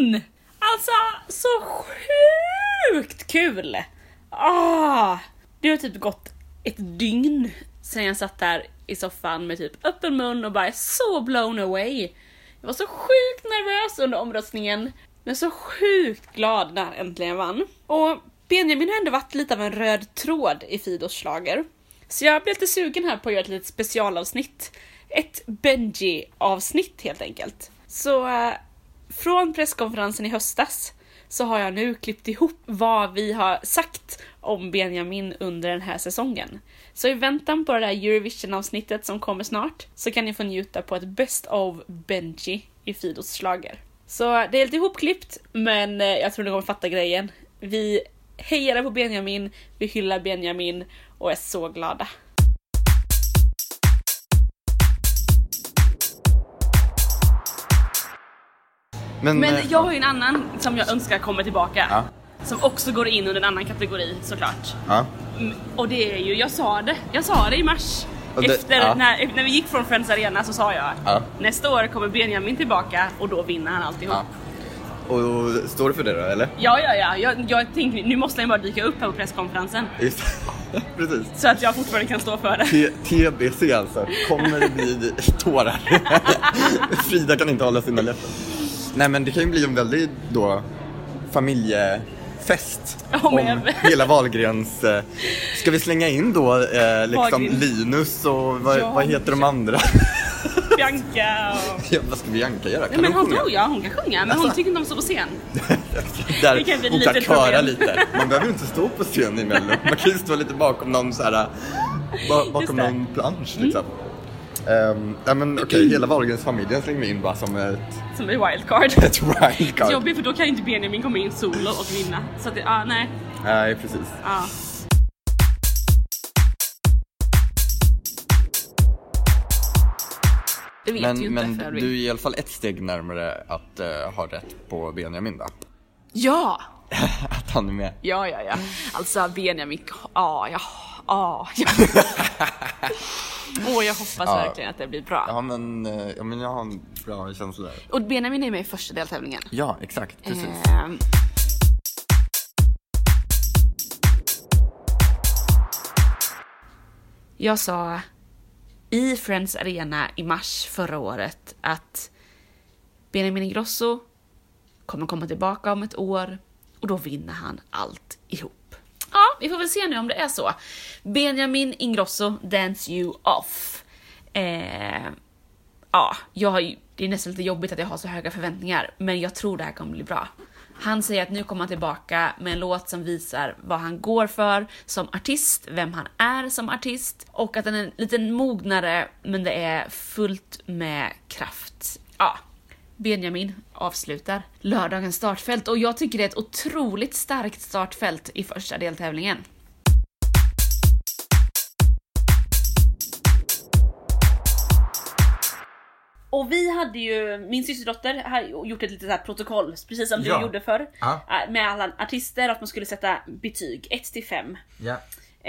hon! Alltså så sjukt kul! Ah, det har typ gått ett dygn sen jag satt där i soffan med typ öppen mun och bara är så blown away. Jag var så sjukt nervös under omröstningen, men så sjukt glad när jag äntligen vann. Och Benjamin har ändå varit lite av en röd tråd i Fidos slager. Så jag blev lite sugen här på att göra ett litet specialavsnitt. Ett Benji-avsnitt helt enkelt. Så eh, från presskonferensen i höstas så har jag nu klippt ihop vad vi har sagt om Benjamin under den här säsongen. Så i väntan på det där Eurovision-avsnittet som kommer snart så kan ni få njuta på ett Best of Benji i Fidos slager. Så det är lite ihopklippt, men eh, jag tror ni kommer fatta grejen. Vi hejar på Benjamin, vi hyllar Benjamin och är så glada. Men, Men eh, jag har ju en annan som jag önskar kommer tillbaka. Ja. Som också går in under en annan kategori såklart. Ja. Mm, Och det är ju, jag sa det, jag sa det i mars. Och det- Efter, ja. när, när vi gick från Friends Arena så sa jag Ja. Nästa år kommer Benjamin tillbaka och då vinner han alltihop. Ja. Och står du för det då eller? Ja, ja, ja. Jag, jag tänkte nu måste han bara dyka upp här på presskonferensen. Just Precis. Så att jag fortfarande kan stå för det. T- TBC alltså, kommer det bli tårar? Frida kan inte hålla sina läppar. Nej men det kan ju bli en väldigt då familjefest Ja, om hela Wahlgrens... Eh, ska vi slänga in då eh, liksom. Linus och vad, Ja, vad heter de andra? Bianca och... ja, vad ska Bianca göra? Nej, men hon sjunga? tror jag, hon kan sjunga men hon Alltså. tycker inte om att stå på scen. Där Det kan bli hon lite kan köra lite. Man behöver inte stå på scen i Mello. Man kan ju stå lite bakom någon så här, ba- bakom någon plansch liksom. Um, ja men okej, hela Wahlgrens-familjen slänger vi in bara som ett, Som är wildcard. ett Det är wildcard. jobbigt för då kan inte Benjamin komma in solo och vinna. Så att det, ah, nej. Nej, precis. Ah. Det vet ju Men, inte men för du är i alla fall ett steg närmare att eh, ha rätt på Benjamin då? Ja! Att han är med. Ja, ja, ja. Alltså Benjamin, ja, ja, ja. Åh, jag hoppas Ja. verkligen att det blir bra. Ja men, eh, ja, men jag har en bra känsla där. Och Benjamin är med i första deltävlingen. Ja, exakt. Precis. Ehm. Jag sa i Friends Arena i mars förra året att Benjamin Ingrosso kommer komma tillbaka om ett år och då vinner han allt ihop. Ja, vi får väl se nu om det är så. Benjamin Ingrosso, Dance You Off. Eh, ja, jag har ju, det är nästan lite jobbigt att jag har så höga förväntningar, men jag tror det här kommer bli bra. Han säger att nu kommer han tillbaka med en låt som visar vad han går för som artist, vem han är som artist och att den är lite mognare, men det är fullt med kraft. Ja, Benjamin avslutar lördagens startfält och jag tycker det är ett otroligt starkt startfält i första deltävlingen. Och vi hade ju, min systerdotter har gjort ett litet så här protokoll, precis som Ja. du gjorde förr. Ja. äh, Med alla artister, att man skulle sätta betyg 1 till 5. Ja.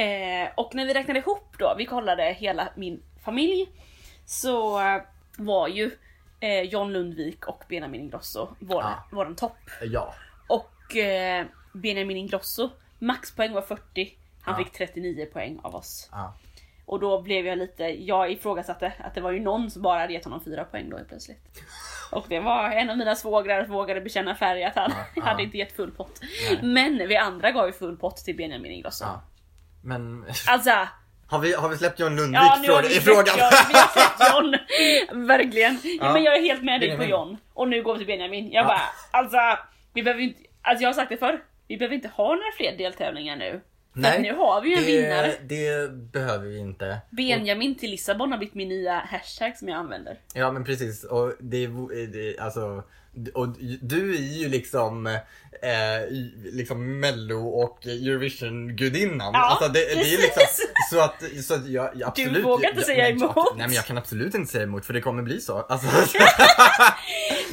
Eh, och när vi räknade ihop då, vi kollade hela min familj, så eh, var ju eh, John Lundvik och Benjamin Ingrosso vår, Ja. våran topp. Ja. Och eh, Benjamin Ingrosso, maxpoäng var 40, han Ja. fick 39 poäng av oss. Ja. Och då blev jag lite, jag ifrågasatte att det var ju någon som bara hade gett honom 4 poäng då plötsligt. Och det var en av mina svågrar som vågade bekänna färg att han hade inte gett full pott. Nej. Men vi andra gav ju full pott till Benjamin Ingrosso. Men Alltså, har vi, har vi släppt John Lundvik Ja, fråga, i frågan? John, vi har släppt John. Verkligen. Ja. Men jag är helt med dig på. John. Och nu går vi till Benjamin. Jag Ja. bara, alltså, vi behöver inte, alltså jag har sagt det förr. Vi behöver inte ha några fler deltävlingar nu. Att nu har vi ju en vinnare. det behöver vi inte. Benjamin till Lissabon har blivit min nya hashtag som jag använder. Ja men precis, och det, är- det alltså och du är ju liksom, eh, liksom mello och Eurovision-gudinnan. Ja, alltså det, det är liksom, så att, så att jag, absolut. vågar inte jag, säga nej, emot. Jag, nej men jag kan absolut inte säga emot för det kommer bli så. Alltså,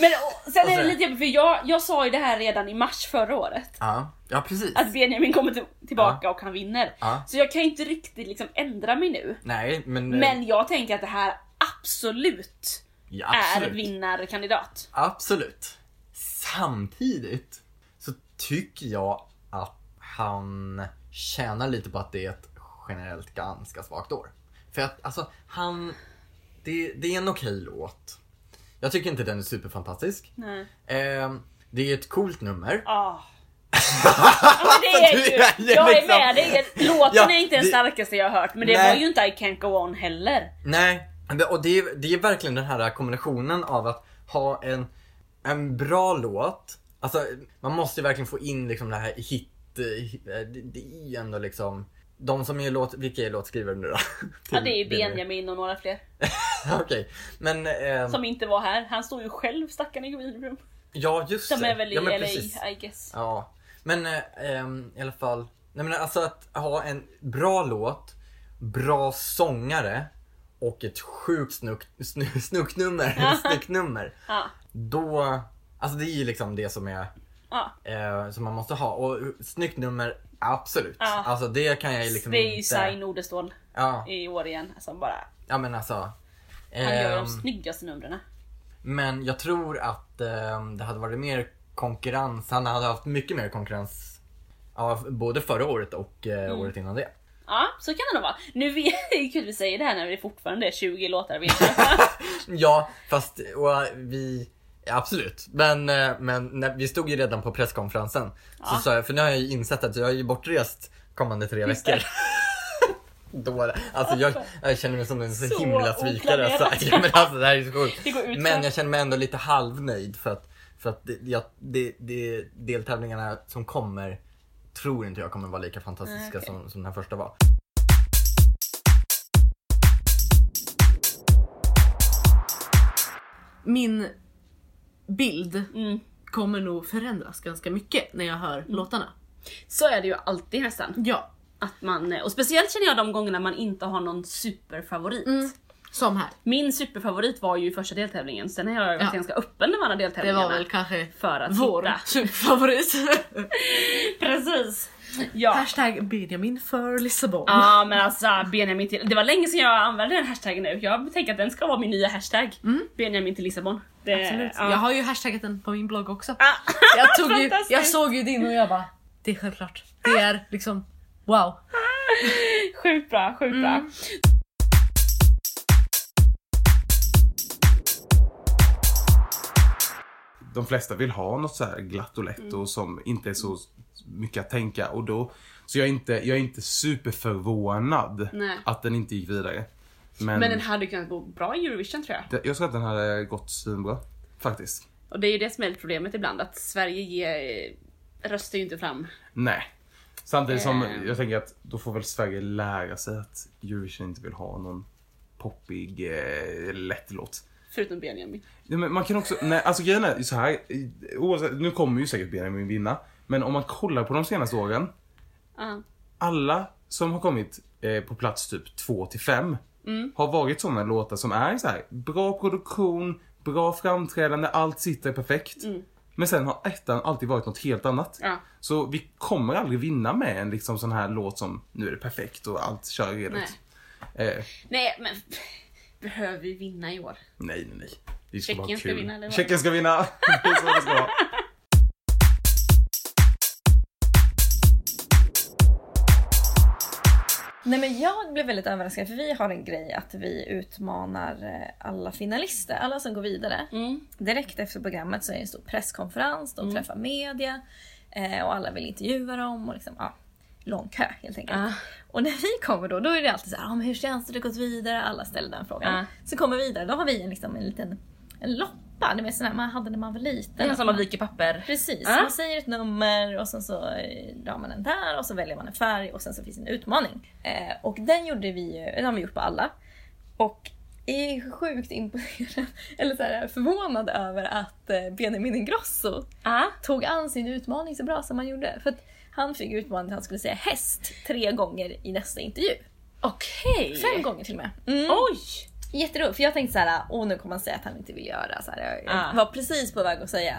Men och, sen är det lite jobbigt för jag, jag sa ju det här redan i mars förra året. ja, ja precis. Att Benjamin kommer till, tillbaka och han vinner. Ja. Så jag kan ju inte riktigt liksom ändra mig nu. Nej men, Men jag tänker att det här absolut ja, är vinnarkandidat. Absolut. samtidigt så tycker jag att han tjänar lite på att det är ett generellt ganska svagt år. För att alltså han, det, det är en okej låt. Jag tycker inte den är superfantastisk. Nej. Eh, det är ett coolt nummer. Ah. Ja, det är ju, jag är liksom- med dig. Låten Ja, är inte den starkaste jag har hört men det Nej. var ju inte I can't go on heller. Nej, och det är, det är verkligen den här kombinationen av att ha en, en bra låt. Alltså man måste ju verkligen få in liksom det här hit, eh, eh, det, det är ju ändå liksom de som är låt, vilka är låtskrivare nu då? Ja, det är Till Benjamin. Och några fler Okej, men ehm, som inte var här. Han står ju själv stackaren i greenroom. ja just De det. är väl i ja, LA precis. I guess. Ja, men eh, i alla fall. Nej men alltså att ha en bra låt, bra sångare och ett sjukt snuck, snu, snucknummer, snucknummer. Ja. Då, alltså det är ju liksom det som är, Ja. eh, som man måste ha. Och snyggt nummer, absolut. Ja. Alltså det kan jag ju liksom det är ju inte. Nordestål Ja, i år igen. Alltså bara, ja men alltså. han gör de ehm, snyggaste numren. Men jag tror att eh, det hade varit mer konkurrens. Han hade haft mycket mer konkurrens. Ja, både förra året och eh, Mm. året innan det. Ja, så kan det nog vara. Nu vet det är kul att vi säger det här när det fortfarande är 20 låtar vi Ja, fast vi... Absolut. Men, eh, men när, vi stod ju redan på presskonferensen. Så Ja. sa jag, för nu har jag ju insett att jag är ju bortrest kommande tre Just veckor. Då, alltså jag, jag känner mig som en så, Så himla svikare. Alltså. Ja, men alltså det här är så sjukt. Men jag känner mig ändå lite halvnöjd för att, för att det, jag, det, det, deltävlingarna som kommer tror inte jag kommer vara lika fantastiska okej. som, som den här första var. Min bild Mm. kommer nog förändras ganska mycket när jag hör låtarna. Så är det ju alltid nästan. Ja, Att man, och speciellt känner jag de gångerna man inte har någon superfavorit. Mm. som här. Min superfavorit var ju första deltävlingen, sen har jag varit Ja. ganska öppen de andra Det deltävlingarna. var väl kanske för att vår hitta. favorit. Precis! Ja. Hashtag Benjamin för Lissabon. Ja men alltså Benjamin till, det var länge sedan jag använde den hashtaggen nu. Jag tänker att den ska vara min nya hashtag. Benjamin till Lissabon. Det, Absolut. Ja. Jag har ju hashtaggat den på min blogg också. Ah, Jag, tog ju, jag såg ju din och jag bara, det är självklart. Det är liksom, wow. Sjukt bra, sjukt bra. De flesta vill ha något så här glatt och lätt Mm. och som inte är så mycket att tänka och då så jag är inte, jag är inte superförvånad Nej. att den inte gick vidare. Men, Men den hade kunnat gå bra i Eurovision tror jag. det- jag tror att den hade gått svinbra. Faktiskt. Och det är ju det som är problemet ibland, att Sverige ger, röstar ju inte fram. Nej. Samtidigt som Ehm. jag tänker att då får väl Sverige lära sig att Eurovision inte vill ha någon poppig, eh, lätt låt. Förutom Benjamin. Ja, men man kan också, nej alltså grejen är så här. Oavsett, nu kommer ju säkert Benjamin vinna. Men om man kollar på de senaste åren. Ja. Alla som har kommit eh, på plats typ 2 till 5 Mm. har varit sådana låtar som är så här bra produktion, bra framträdande, allt sitter perfekt. Men sen har ettan alltid varit något helt annat. Ja. Så vi kommer aldrig vinna med en liksom sån här låt som nu är det perfekt och allt kör redigt. Eh, Nej men behöver vi vinna i år? nej, nej, nej. Det ska Tjeckien ska vinna, eller vad? Tjeckien ska vinna! det är så det ska vara. Nej men jag blev väldigt överraskad för vi har en grej att vi utmanar eh, alla finalister, alla som går vidare. Mm. Direkt efter programmet så är det en stor presskonferens, de träffar media eh, och alla vill intervjua dem och liksom, ja, lång kö helt enkelt. Ah. Och när vi kommer då, då är det alltid så här, ah, men hur känns det, du har gått vidare? Alla ställer den frågan. Ah. Så kommer vi vidare, då har vi en, liksom, en liten en loppa, det är sån här man hade när man var liten. Att som man viker papper. Precis, man säger ett nummer och sen så eh, drar man den där och så väljer man en färg och sen så finns en utmaning. Eh, och den gjorde vi den har vi gjort på alla. Och är sjukt imponerad, eller så här, förvånad över att eh, Benjamin Ingrosso Ah. tog an sin utmaning så bra som han gjorde. För att han fick utmaningen att han skulle säga häst tre gånger i nästa intervju. Okej. Fem gånger till och med. Mm. Oj! Jätteroligt, för jag tänkte så här, åh nu kommer han säga att han inte vill göra så här. Jag Ah. var precis på väg att säga,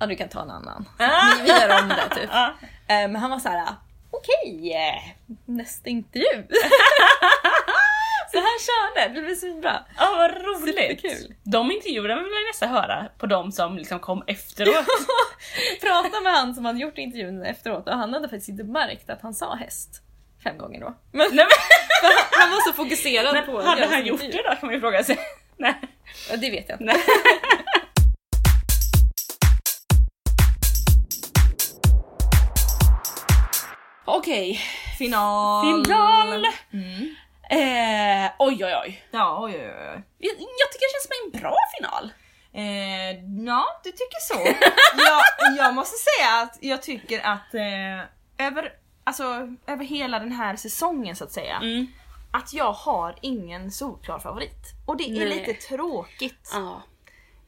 ja du kan ta en annan. Ah. Vi, vi gör om det typ. Ah. Eh, Men han var så här, okej, eh, nästa intervju. så Så han körde, det blev så bra. Ja vad roligt! Superkul. De intervjuerna vill jag nästan höra på de som liksom kom efteråt. Prata med han som hade gjort intervjun efteråt och han hade faktiskt inte märkt att han sa häst fem gånger då. Men, Nej, för han, var så fokuserad men, på men att hade han gjort intervju. det då kan man ju fråga sig. Nej. Det vet jag inte. Okej, Final! final! Mm. Eh, oj oj oj. Ja, oj oj oj. Jag, jag tycker det känns som en bra final. Eh, ja, du tycker så. jag, jag måste säga att jag tycker att eh, över, alltså, över hela den här säsongen så att säga, Mm. att jag har ingen solklar favorit. Och det är Nej. lite tråkigt. Ja.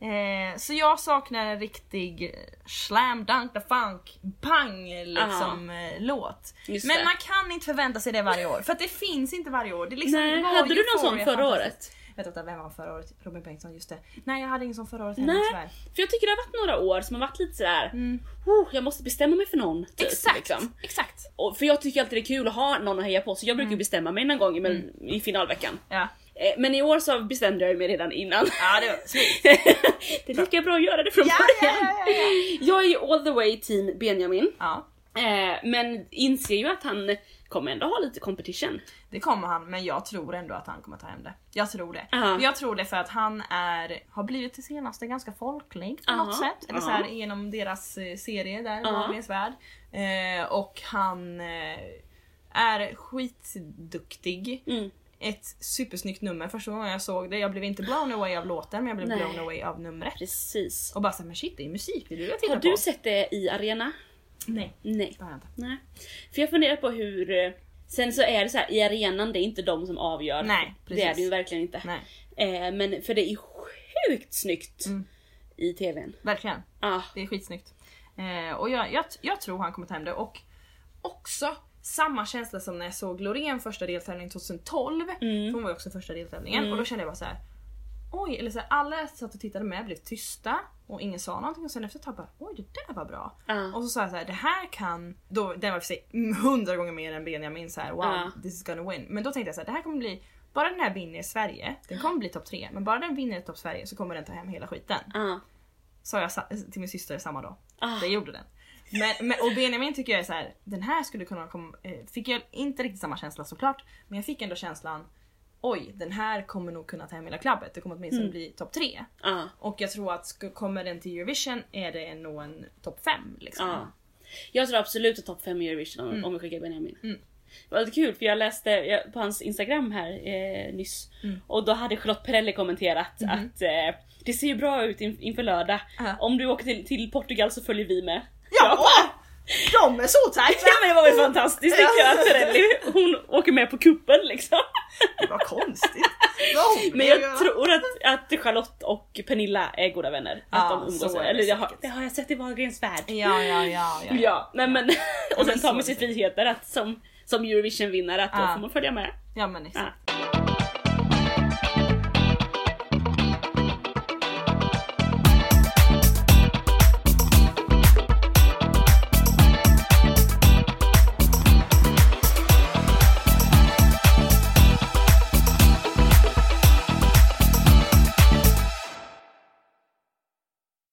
Eh, så jag saknar en riktig slam dunk the funk pang liksom eh, låt. Just Men det. man kan inte förvänta sig det varje år för att det finns inte varje år. Det liksom, Nej, hade du någon sån förra året? Vet inte vem var förra året? Robin Bengtsson, just det. Nej jag hade ingen sån förra året heller Nej, tyvärr. för jag tycker det har varit några år som har varit lite sådär, Mm. oh, jag måste bestämma mig för någon. Typ, Exakt, Liksom. exakt. Och, för jag tycker alltid det är kul att ha någon att heja på så jag Mm. brukar ju bestämma mig någon gång i, mell- i finalveckan. Ja. Eh, Men i år så bestämde jag mig redan innan. ja, det var snyggt. det är lika bra att göra det från Ja, början. ja, ja, ja, ja. Jag är ju all the way team Benjamin. Ja, Eh, men inser ju att han kommer ändå ha lite competition. det kommer han men jag tror ändå att han kommer ta hem det. Jag tror det. Ja. Jag tror det för att han är, har blivit det senaste ganska folklig på Ja, något sätt. Eller så ja. här, genom deras eh, serie där. Wahlgrens värld. Eh, och han eh, är skitduktig. Mm. Ett supersnyggt nummer första gången jag såg det. Jag blev inte blown away av låten men jag blev Nej. blown away av numret. Precis. Och bara såhär, men shit det är musikvideo jag tittar Har du på. sett det i arena? Nej, Nej. har. Nej. För jag funderar på hur... eh, Sen så är det så här, i arenan det är inte de som avgör. Nej, Det är precis. det ju verkligen inte. Nej, Eh, men för det är sjukt snyggt Mm. i tvn. verkligen. Ah, Det är skitsnyggt. Eh, och jag, jag, jag tror han kommer ta hem det och också samma känsla som när jag såg Loreen första deltävlingen 2012. För hon var ju också första deltävlingen och då kände jag bara så här. Oj, eller så här, alla satt och tittade med blev tysta och ingen sa någonting och sen efter ett tag bara oj det där var bra. Ja. Och så sa jag så här, det här kan, då, den var för sig hundra gånger mer än Benjamin så här, wow Ja. this is gonna win. Men då tänkte jag så här, det här kommer bli, bara den här vinner i Sverige, den kommer bli topp tre men bara den vinner i topp Sverige så kommer den ta hem hela skiten. ah, Sa jag till min syster samma dag. Ah. Det gjorde den. Men, men, och Benjamin tycker jag är så här, den här skulle kunna komma, eh, fick jag inte riktigt samma känsla såklart, men jag fick ändå känslan oj den här kommer nog kunna ta hem hela klabbet, det kommer åtminstone Mm. bli topp tre. ah, Och jag tror att kommer den till Eurovision är det nog en topp fem liksom. ah. Jag tror absolut att topp 5 i Eurovision om, om vi skickar Benjamin. Mm. Det var lite kul för jag läste på hans instagram här eh, nyss Mm. och då hade Charlotte Perrelli kommenterat att eh, det ser ju bra ut in, inför lördag. Ja. Om du åker till, till Portugal så följer vi med. Ja! De är så tajta! Ja men det var väl fantastiskt tycker jag att Perrelli hon åker med på kuppen liksom. Vad konstigt. Men göra. jag tror att, att Charlotte och Pernilla är goda vänner. Ja, att de umgås. det Eller det har, det har jag sett i Wahlgrens värld. Ja, ja, ja. ja, Ja, nej men och sen tar man sig friheter att som, som Eurovision-vinnare att då Ja. får man följa med. ja men exakt.